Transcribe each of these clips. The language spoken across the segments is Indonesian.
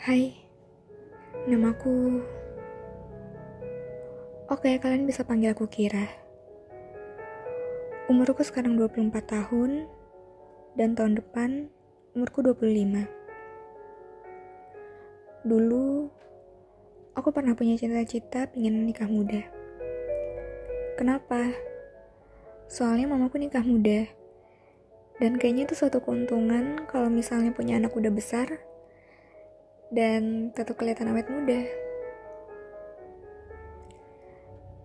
Hai, namaku... Oke, kalian bisa panggil aku Kira. Umurku sekarang 24 tahun, dan tahun depan umurku 25. Dulu, aku pernah punya cita-cita pengen nikah muda. Kenapa? Soalnya mamaku nikah muda. Dan kayaknya itu suatu keuntungan kalau misalnya punya anak udah besar dan tetap kelihatan awet muda.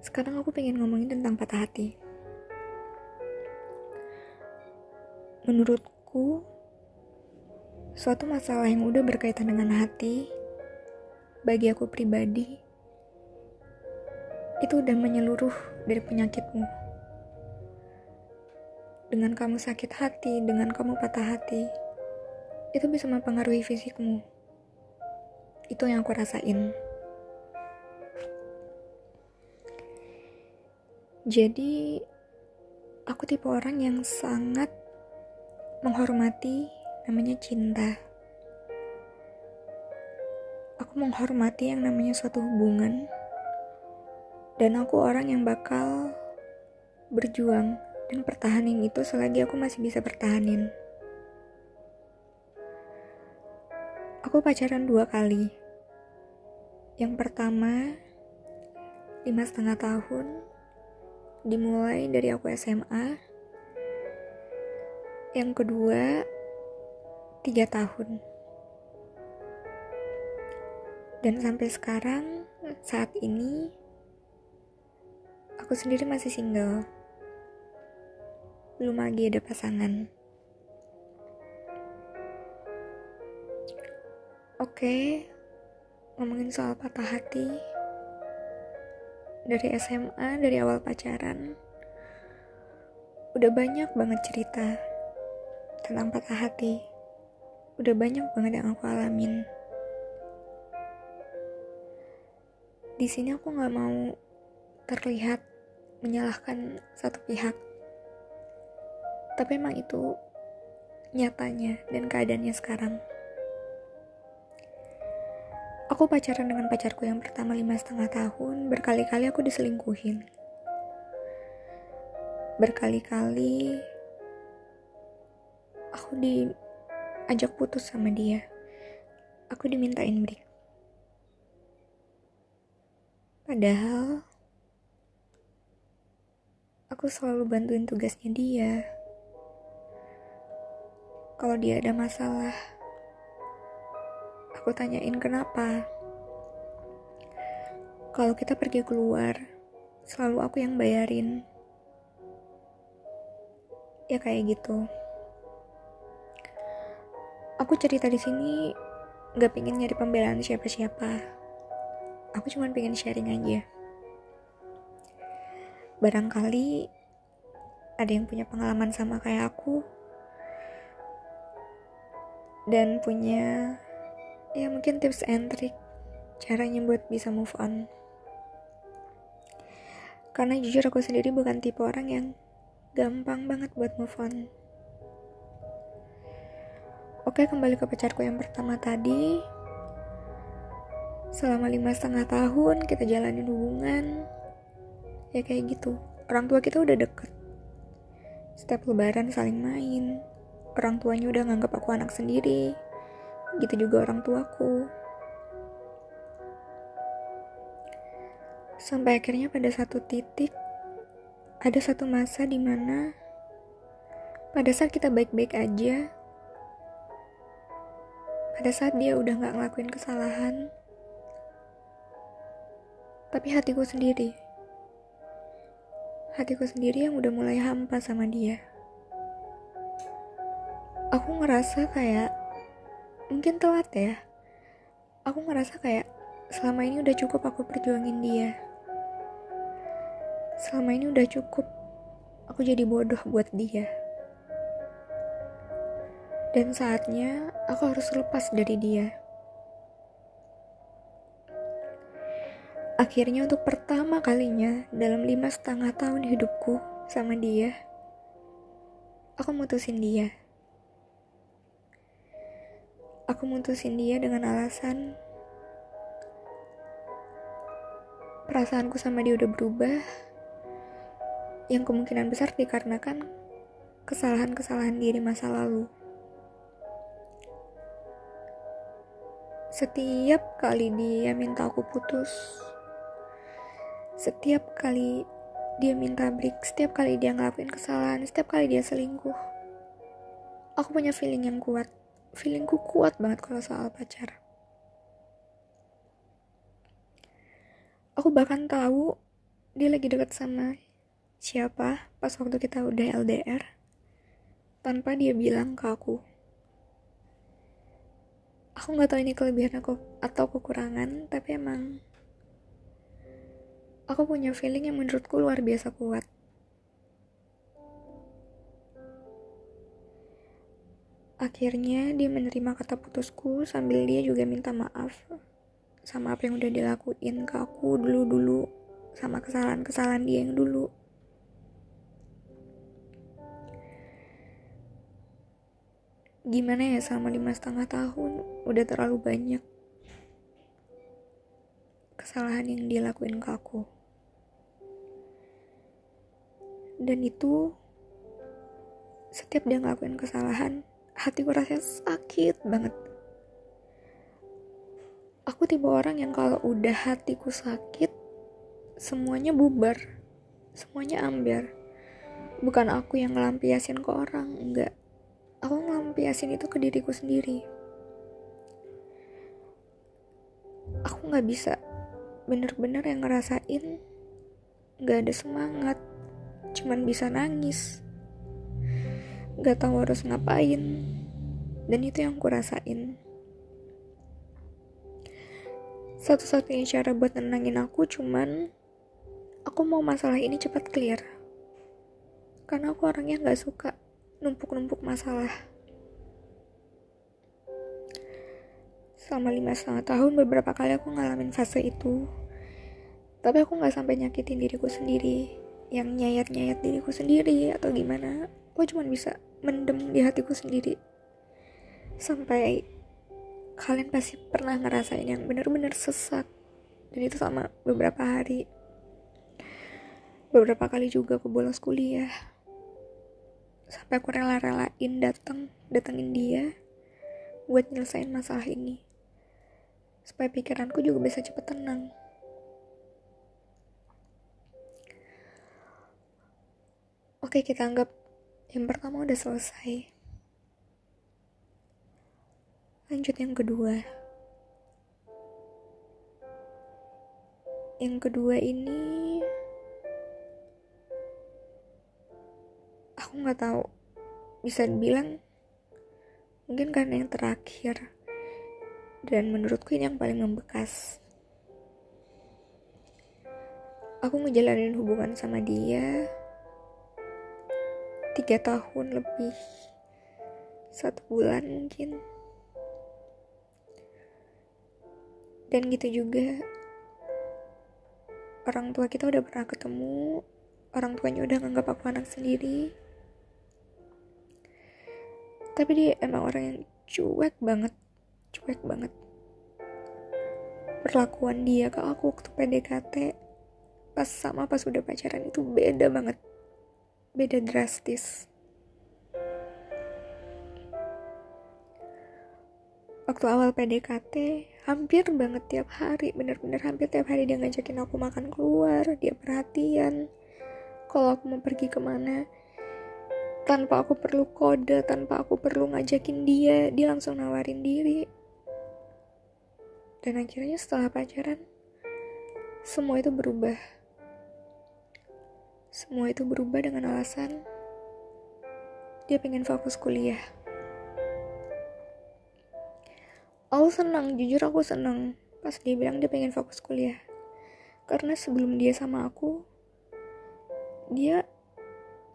Sekarang aku pengen ngomongin tentang patah hati. Menurutku, suatu masalah yang udah berkaitan dengan hati, bagi aku pribadi, itu udah menyeluruh dari penyakitmu. Dengan kamu sakit hati, dengan kamu patah hati, itu bisa mempengaruhi fisikmu. Itu yang aku rasain. Jadi, aku tipe orang yang sangat menghormati namanya cinta. Aku menghormati yang namanya suatu hubungan, dan aku orang yang bakal berjuang dan pertahanin itu selagi aku masih bisa pertahanin. Aku pacaran dua kali. Yang pertama, lima setengah tahun, dimulai dari aku SMA. Yang kedua, tiga tahun. Dan sampai sekarang, saat ini, aku sendiri masih single. Belum lagi ada pasangan. Oke, ngomongin soal patah hati dari SMA, dari awal pacaran, udah banyak banget cerita tentang patah hati. Udah banyak banget yang aku alamin. Di sini aku nggak mau terlihat menyalahkan satu pihak. Tapi emang itu nyatanya dan keadaannya sekarang. Aku pacaran dengan pacarku yang pertama lima setengah tahun, berkali-kali aku diselingkuhin. Berkali-kali aku diajak putus sama dia. Aku dimintain break. Padahal aku selalu bantuin tugasnya dia. Kalau dia ada masalah, aku tanyain kenapa. Kalau kita pergi keluar, selalu aku yang bayarin. Ya kayak gitu. Aku cerita di sini gak pengen nyari pembelaan siapa-siapa. Aku cuma pengen sharing aja. Barangkali ada yang punya pengalaman sama kayak aku dan punya ya mungkin tips and trick caranya buat bisa move on. Karena jujur aku sendiri bukan tipe orang yang gampang banget buat move on. Oke kembali ke pacarku yang pertama tadi. Selama lima setengah tahun kita jalanin hubungan ya kayak gitu. Orang tua kita udah deket. Setiap lebaran saling main. Orang tuanya udah nganggap aku anak sendiri gitu juga orang tuaku. Sampai akhirnya pada satu titik, ada satu masa di mana pada saat kita baik-baik aja, pada saat dia udah gak ngelakuin kesalahan, tapi hatiku sendiri, hatiku sendiri yang udah mulai hampa sama dia. Aku ngerasa kayak mungkin telat ya. Aku ngerasa kayak selama ini udah cukup aku perjuangin dia. Selama ini udah cukup aku jadi bodoh buat dia. Dan saatnya aku harus lepas dari dia. Akhirnya untuk pertama kalinya dalam lima setengah tahun hidupku sama dia aku mutusin dia aku mutusin dia dengan alasan perasaanku sama dia udah berubah yang kemungkinan besar dikarenakan kesalahan-kesalahan diri masa lalu. Setiap kali dia minta aku putus, setiap kali dia minta break, setiap kali dia ngelakuin kesalahan, setiap kali dia selingkuh, aku punya feeling yang kuat. Feelingku kuat banget kalau soal pacar. Aku bahkan tahu dia lagi dekat sama siapa pas waktu kita udah LDR tanpa dia bilang ke aku aku nggak tahu ini kelebihan aku atau kekurangan tapi emang aku punya feeling yang menurutku luar biasa kuat akhirnya dia menerima kata putusku sambil dia juga minta maaf sama apa yang udah dilakuin ke aku dulu-dulu sama kesalahan-kesalahan dia yang dulu. Gimana ya selama lima setengah tahun? Udah terlalu banyak kesalahan yang dia lakuin ke aku. Dan itu setiap dia ngelakuin kesalahan hatiku rasanya sakit banget. Aku tipe orang yang kalau udah hatiku sakit semuanya bubar semuanya ambiar. Bukan aku yang ngelampiasin ke orang enggak. Aku ngelampiasin itu ke diriku sendiri. Aku nggak bisa bener-bener yang ngerasain nggak ada semangat cuman bisa nangis nggak tahu harus ngapain dan itu yang aku rasain satu-satunya cara buat nenangin aku cuman aku mau masalah ini cepat clear karena aku orangnya nggak suka numpuk-numpuk masalah. Selama lima setengah tahun beberapa kali aku ngalamin fase itu. Tapi aku gak sampai nyakitin diriku sendiri. Yang nyayat-nyayat diriku sendiri atau gimana. Aku cuma bisa mendem di hatiku sendiri. Sampai kalian pasti pernah ngerasain yang bener-bener sesak. Dan itu sama beberapa hari. Beberapa kali juga aku bolos kuliah sampai aku rela-relain datang datengin dia buat nyelesain masalah ini supaya pikiranku juga bisa cepet tenang oke kita anggap yang pertama udah selesai. Lanjut yang kedua. Yang kedua ini aku nggak tahu. Bisa dibilang mungkin karena yang terakhir. Dan menurutku ini yang paling membekas. Aku ngejalanin hubungan sama dia tiga tahun lebih. Satu bulan mungkin. Dan gitu juga orang tua kita udah pernah ketemu. Orang tuanya udah nganggap aku anak sendiri. Tapi dia emang orang yang cuek banget cuek banget. Perlakuan dia ke aku waktu PDKT pas sama pas udah pacaran itu beda banget beda drastis waktu awal PDKT hampir banget tiap hari bener-bener hampir tiap hari dia ngajakin aku makan keluar dia perhatian kalau aku mau pergi ke mana tanpa aku perlu kode, tanpa aku perlu ngajakin dia, dia langsung nawarin diri. Dan akhirnya setelah pacaran, semua itu berubah. Semua itu berubah dengan alasan dia pengen fokus kuliah. Aku senang, jujur aku senang pas dia bilang dia pengen fokus kuliah. Karena sebelum dia sama aku, dia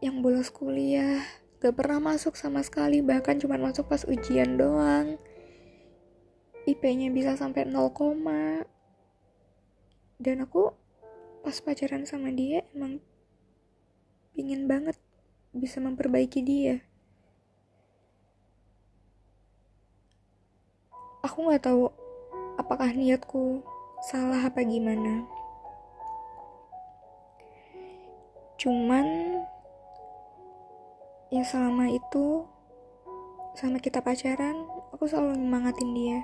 yang bolos kuliah gak pernah masuk sama sekali bahkan cuma masuk pas ujian doang IP-nya bisa sampai 0, dan aku pas pacaran sama dia emang pingin banget bisa memperbaiki dia. Aku nggak tahu apakah niatku salah apa gimana. Cuman ya selama itu sama kita pacaran aku selalu nyemangatin dia.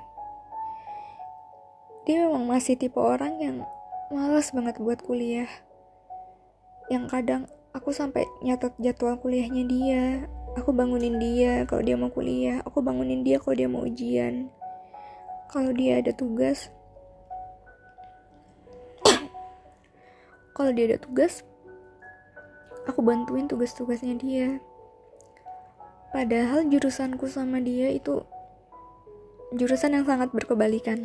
Dia memang masih tipe orang yang malas banget buat kuliah. Yang kadang aku sampai nyatet jadwal kuliahnya dia. Aku bangunin dia kalau dia mau kuliah. Aku bangunin dia kalau dia mau ujian. Kalau dia ada tugas kalau dia ada tugas aku bantuin tugas-tugasnya dia. Padahal jurusanku sama dia itu jurusan yang sangat berkebalikan.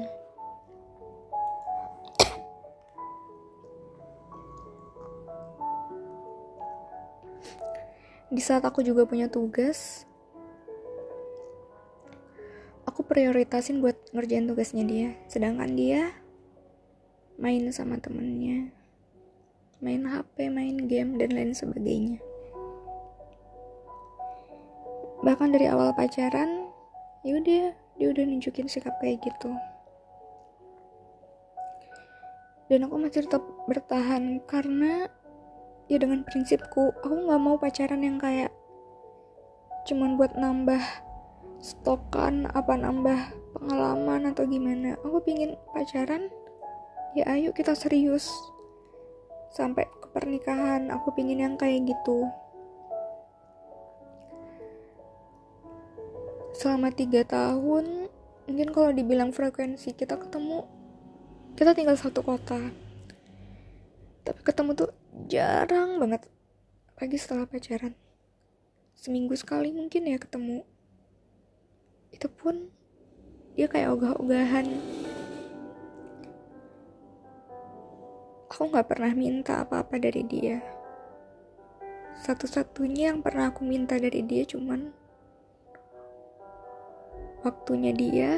Di saat aku juga punya tugas, aku prioritasin buat ngerjain tugasnya dia. Sedangkan dia main sama temennya, main HP, main game, dan lain sebagainya bahkan dari awal pacaran ya udah dia udah nunjukin sikap kayak gitu dan aku masih tetap bertahan karena ya dengan prinsipku aku nggak mau pacaran yang kayak cuman buat nambah stokan apa nambah pengalaman atau gimana. Aku pingin pacaran ya ayo kita serius. Sampai ke pernikahan aku pingin yang kayak gitu. Selama tiga tahun mungkin kalau dibilang frekuensi kita ketemu kita tinggal satu kota. Tapi ketemu tuh jarang banget. Lagi setelah pacaran. Seminggu sekali mungkin ya ketemu. Itu pun dia kayak ogah-ogahan. Aku nggak pernah minta apa-apa dari dia. Satu-satunya yang pernah aku minta dari dia cuman waktunya dia.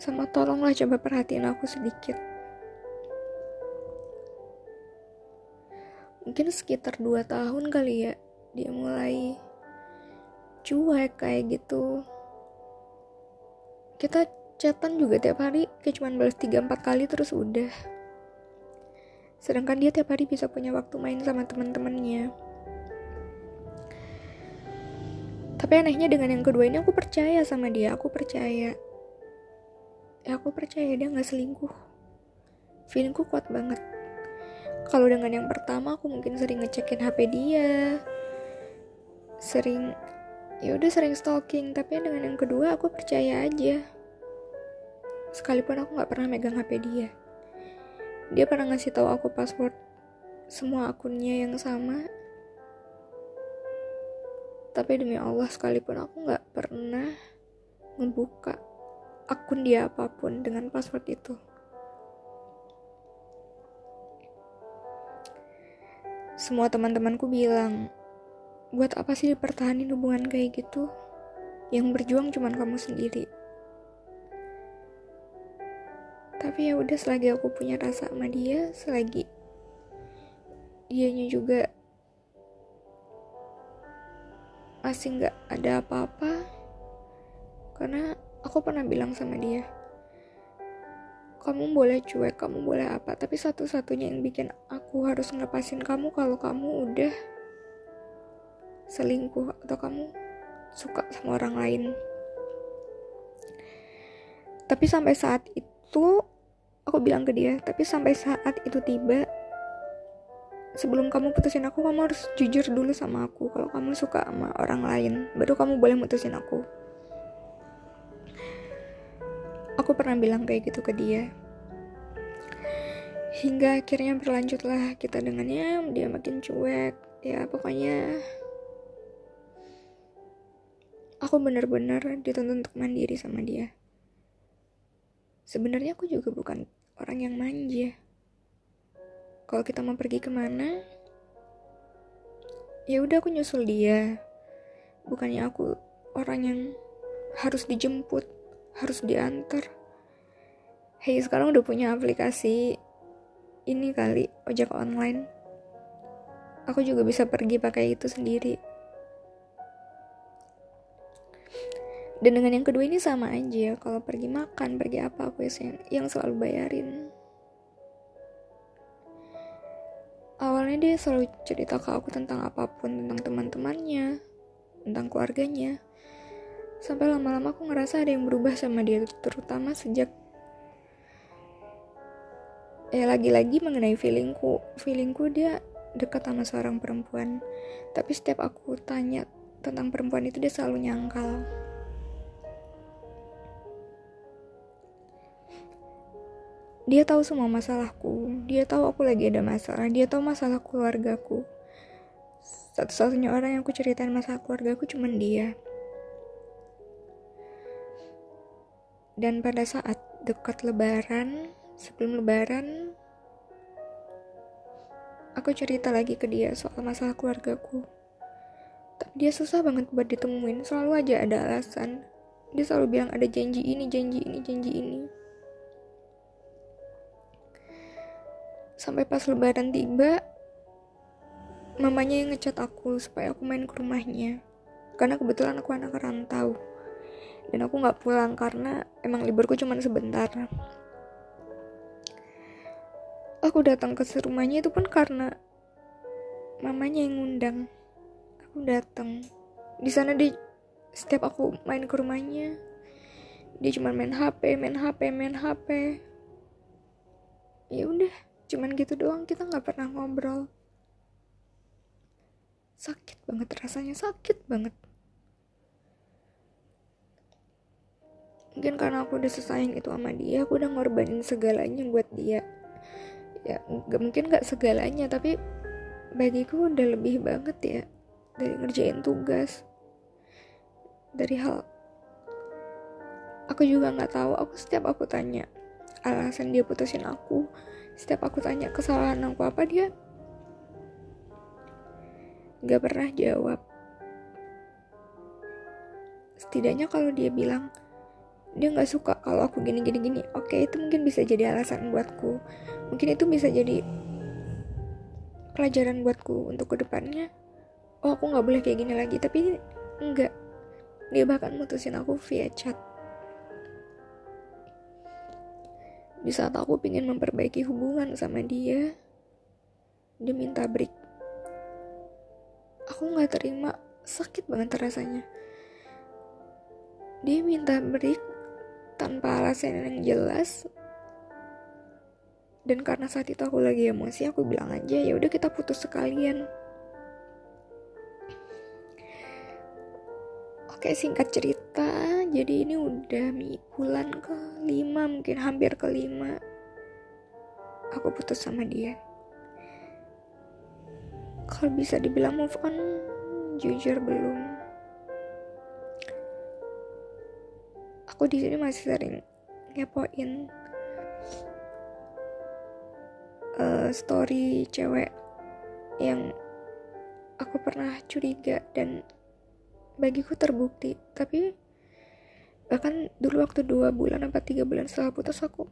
Sama tolonglah coba perhatiin aku sedikit mungkin sekitar 2 tahun kali ya dia mulai cuek kayak gitu. Kita chatan juga tiap hari kayak cuma balas 3-4 kali terus udah. Sedangkan dia tiap hari bisa punya waktu main sama teman-temannya. Tapi anehnya dengan yang kedua ini aku percaya sama dia aku percaya. Ya aku percaya dia nggak selingkuh. Feelingku kuat banget kalau dengan yang pertama aku mungkin sering ngecekin HP dia. Sering ya udah sering stalking. Tapi dengan yang kedua aku percaya aja. Sekalipun aku nggak pernah megang HP dia. Dia pernah ngasih tahu aku password semua akunnya yang sama. Tapi demi Allah sekalipun aku gak pernah ngebuka akun dia apa pun dengan password itu. Semua teman-temanku bilang, buat apa sih dipertahanin hubungan kayak gitu? Yang berjuang cuma kamu sendiri. Tapi ya udah selagi aku punya rasa sama dia, selagi dianya juga masih nggak ada apa-apa karena aku pernah bilang sama dia kamu boleh cuek kamu boleh apa tapi satu-satunya yang bikin aku harus ngelepasin kamu kalau kamu udah selingkuh atau kamu suka sama orang lain. Tapi sampai saat itu aku bilang ke dia tapi sampai saat itu tiba sebelum kamu putusin aku kamu harus jujur dulu sama aku kalau kamu suka sama orang lain baru kamu boleh mutusin aku aku pernah bilang kayak gitu ke dia. Hingga akhirnya berlanjutlah kita dengannya dia makin cuek. Ya pokoknya aku benar-benar dituntut untuk mandiri sama dia. Sebenarnya aku juga bukan orang yang manja. Kalau kita mau pergi ke mana ya udah aku nyusul dia. Bukannya aku orang yang harus dijemput harus diantar. Hey sekarang udah punya aplikasi ini kali ojek online. Aku juga bisa pergi pakai itu sendiri. Dan dengan yang kedua ini sama aja kalau pergi makan pergi apa aku yang yang selalu bayarin. Awalnya dia selalu cerita ke aku tentang apa pun tentang teman-temannya tentang keluarganya sampai lama-lama aku ngerasa ada yang berubah sama dia terutama sejak ya lagi-lagi mengenai feelingku. Feelingku dia dekat sama seorang perempuan. Tapi setiap aku tanya tentang perempuan itu dia selalu nyangkal. Dia tahu semua masalahku. Dia tahu aku lagi ada masalah. Dia tahu masalah keluargaku. Satu-satunya orang yang aku ceritain masalah keluargaku cuma dia dan pada saat dekat lebaran sebelum lebaran aku cerita lagi ke dia soal masalah keluargaku. Tapi dia susah banget buat ditemuin selalu aja ada alasan. Dia selalu bilang ada janji ini janji ini janji ini. Sampai pas lebaran tiba mamanya yang ngecat aku supaya aku main ke rumahnya. Karena kebetulan aku anak rantau dan aku nggak pulang karena emang liburku cuma sebentar. Aku datang ke rumahnya itu pun karena mamanya yang ngundang. Aku datang. Di sana dia setiap aku main ke rumahnya dia cuma main HP main HP main HP ya udah cuman gitu doang. Kita nggak pernah ngobrol. Sakit banget rasanya sakit banget mungkin karena aku udah sesayang itu sama dia aku udah ngorbanin segalanya buat dia. Ya gak mungkin gak segalanya tapi bagiku udah lebih banget ya dari ngerjain tugas. Dari hal aku juga nggak tahu aku setiap aku tanya alasan dia putusin aku setiap aku tanya kesalahan aku apa dia nggak pernah jawab. Setidaknya kalau dia bilang dia nggak suka kalau aku gini gini gini. Oke itu mungkin bisa jadi alasan buatku. Mungkin itu bisa jadi pelajaran buatku untuk ke depannya. Oh aku nggak boleh kayak gini lagi. Tapi enggak. Dia bahkan mutusin aku via chat. Di saat aku ingin memperbaiki hubungan sama dia dia minta break. Aku nggak terima. Sakit banget rasanya. Dia minta break tanpa alasan yang jelas. Dan karena saat itu aku lagi emosi aku bilang aja ya udah kita putus sekalian. Oke singkat cerita jadi ini udah bulan ke lima mungkin hampir ke lima aku putus sama dia. Kalau bisa dibilang move on jujur belum aku di sini masih sering ngepoin uh, story cewek yang aku pernah curiga dan bagiku terbukti. Tapi bahkan dulu waktu dua bulan apa tiga bulan setelah putus aku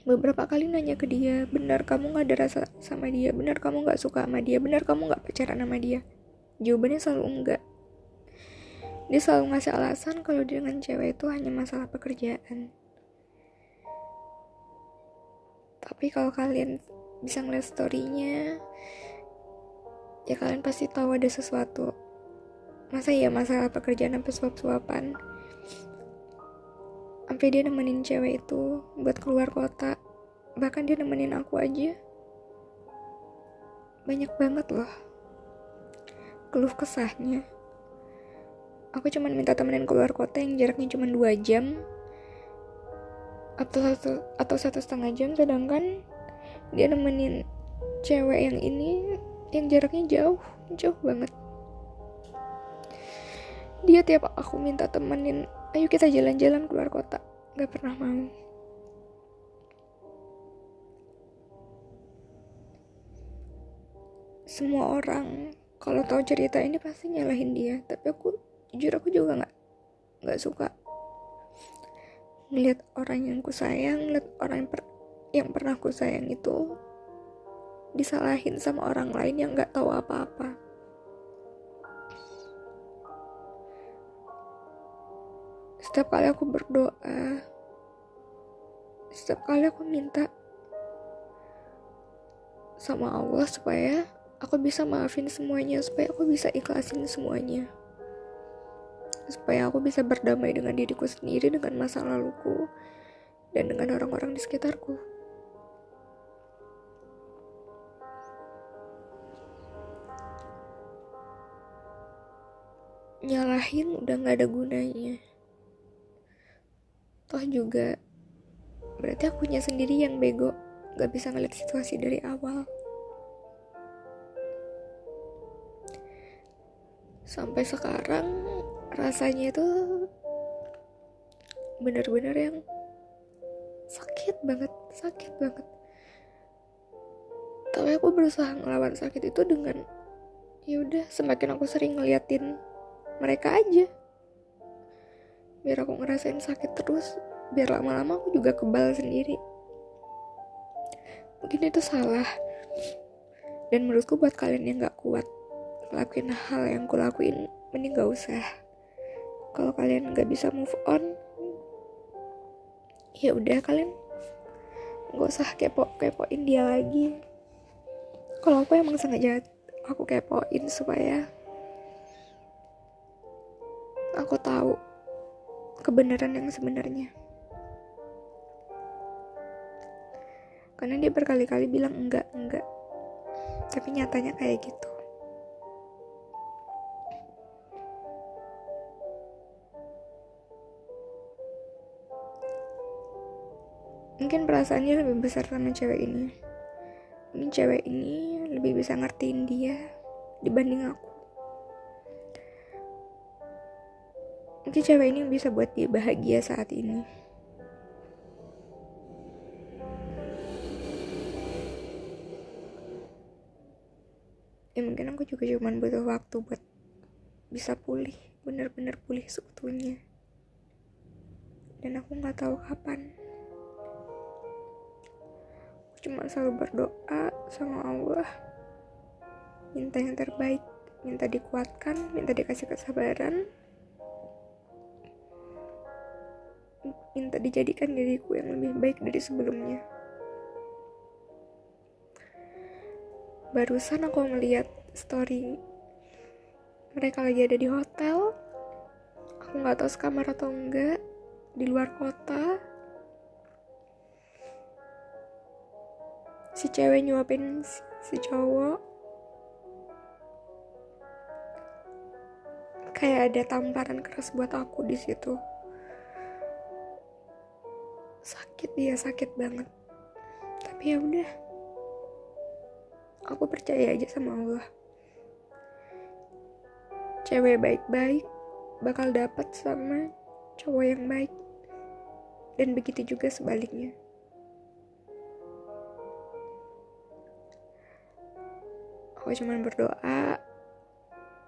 beberapa kali nanya ke dia benar kamu nggak ada rasa sama dia? Benar kamu nggak suka sama dia? Benar kamu nggak pacaran sama dia? Jawabannya selalu enggak dia selalu ngasih alasan kalau dia dengan cewek itu hanya masalah pekerjaan. Tapi kalau kalian bisa ngeliat storynya, ya kalian pasti tahu ada sesuatu. Masa ya masalah pekerjaan sampai suap-suapan? Sampai dia nemenin cewek itu buat keluar kota. Bahkan dia nemenin aku aja. Banyak banget loh. Keluh kesahnya aku cuma minta temenin keluar kota yang jaraknya cuma dua jam. Atau satu atau satu setengah jam sedangkan dia nemenin cewek yang ini yang jaraknya jauh jauh banget. Dia tiap aku minta temenin ayo kita jalan-jalan keluar kota. Gak pernah mau. Semua orang kalau tahu cerita ini pasti nyalahin dia tapi aku jujur aku juga nggak nggak suka ngeliat orang yang ku sayang ngeliat orang yang, per, yang pernah ku sayang itu disalahin sama orang lain yang nggak tahu apa-apa. Setiap kali aku berdoa setiap kali aku minta sama Allah supaya aku bisa maafin semuanya supaya aku bisa ikhlasin semuanya supaya aku bisa berdamai dengan diriku sendiri dengan masa laluku dan dengan orang-orang di sekitarku. Nyalahin udah gak ada gunanya. Toh juga berarti akunya sendiri yang bego. Gak bisa ngeliat situasi dari awal. Sampai sekarang rasanya itu bener-bener yang sakit banget sakit banget. Tapi aku berusaha ngelawan sakit itu dengan ya udah semakin aku sering ngeliatin mereka aja. Biar aku ngerasain sakit terus biar lama-lama aku juga kebal sendiri. Mungkin itu salah. Dan menurutku buat kalian yang gak kuat ngelakuin hal yang kulakuin mending gak usah kalau kalian gak bisa move on ya udah kalian gak usah kepo kepoin dia lagi. Kalau aku emang sengaja aku kepoin supaya aku tahu kebenaran yang sebenarnya. Karena dia berkali-kali bilang enggak enggak. Tapi nyatanya kayak gitu mungkin perasaannya lebih besar sama cewek ini. Mungkin cewek ini lebih bisa ngertiin dia dibanding aku. Mungkin cewek ini bisa buat dia bahagia saat ini. Ya mungkin aku juga cuma butuh waktu buat bisa pulih bener-bener pulih seutuhnya. Dan aku nggak tahu kapan cuma selalu berdoa sama Allah. Minta yang terbaik minta dikuatkan minta dikasih kesabaran. Minta dijadikan diriku yang lebih baik dari sebelumnya. Barusan aku melihat story mereka lagi ada di hotel. Aku nggak tahu sekamar atau enggak di luar kota si cewek nyuapin si cowok. Kayak ada tamparan keras buat aku di situ. Sakit dia sakit banget. Tapi ya udah. Aku percaya aja sama Allah. Cewek baik-baik bakal dapat sama cowok yang baik. Dan begitu juga sebaliknya aku cuma berdoa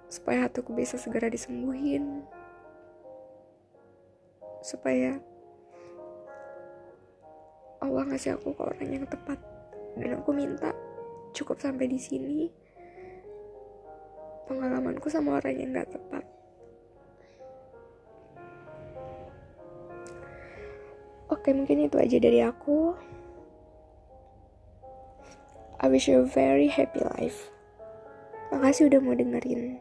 supaya hatiku bisa segera disembuhin. Supaya Allah ngasih aku ke orang yang tepat. Dan aku minta cukup sampai di sini. Pengalamanku sama orang yang gak tepat. Oke mungkin itu aja dari aku. I wish you a very happy life makasih udah mau dengerin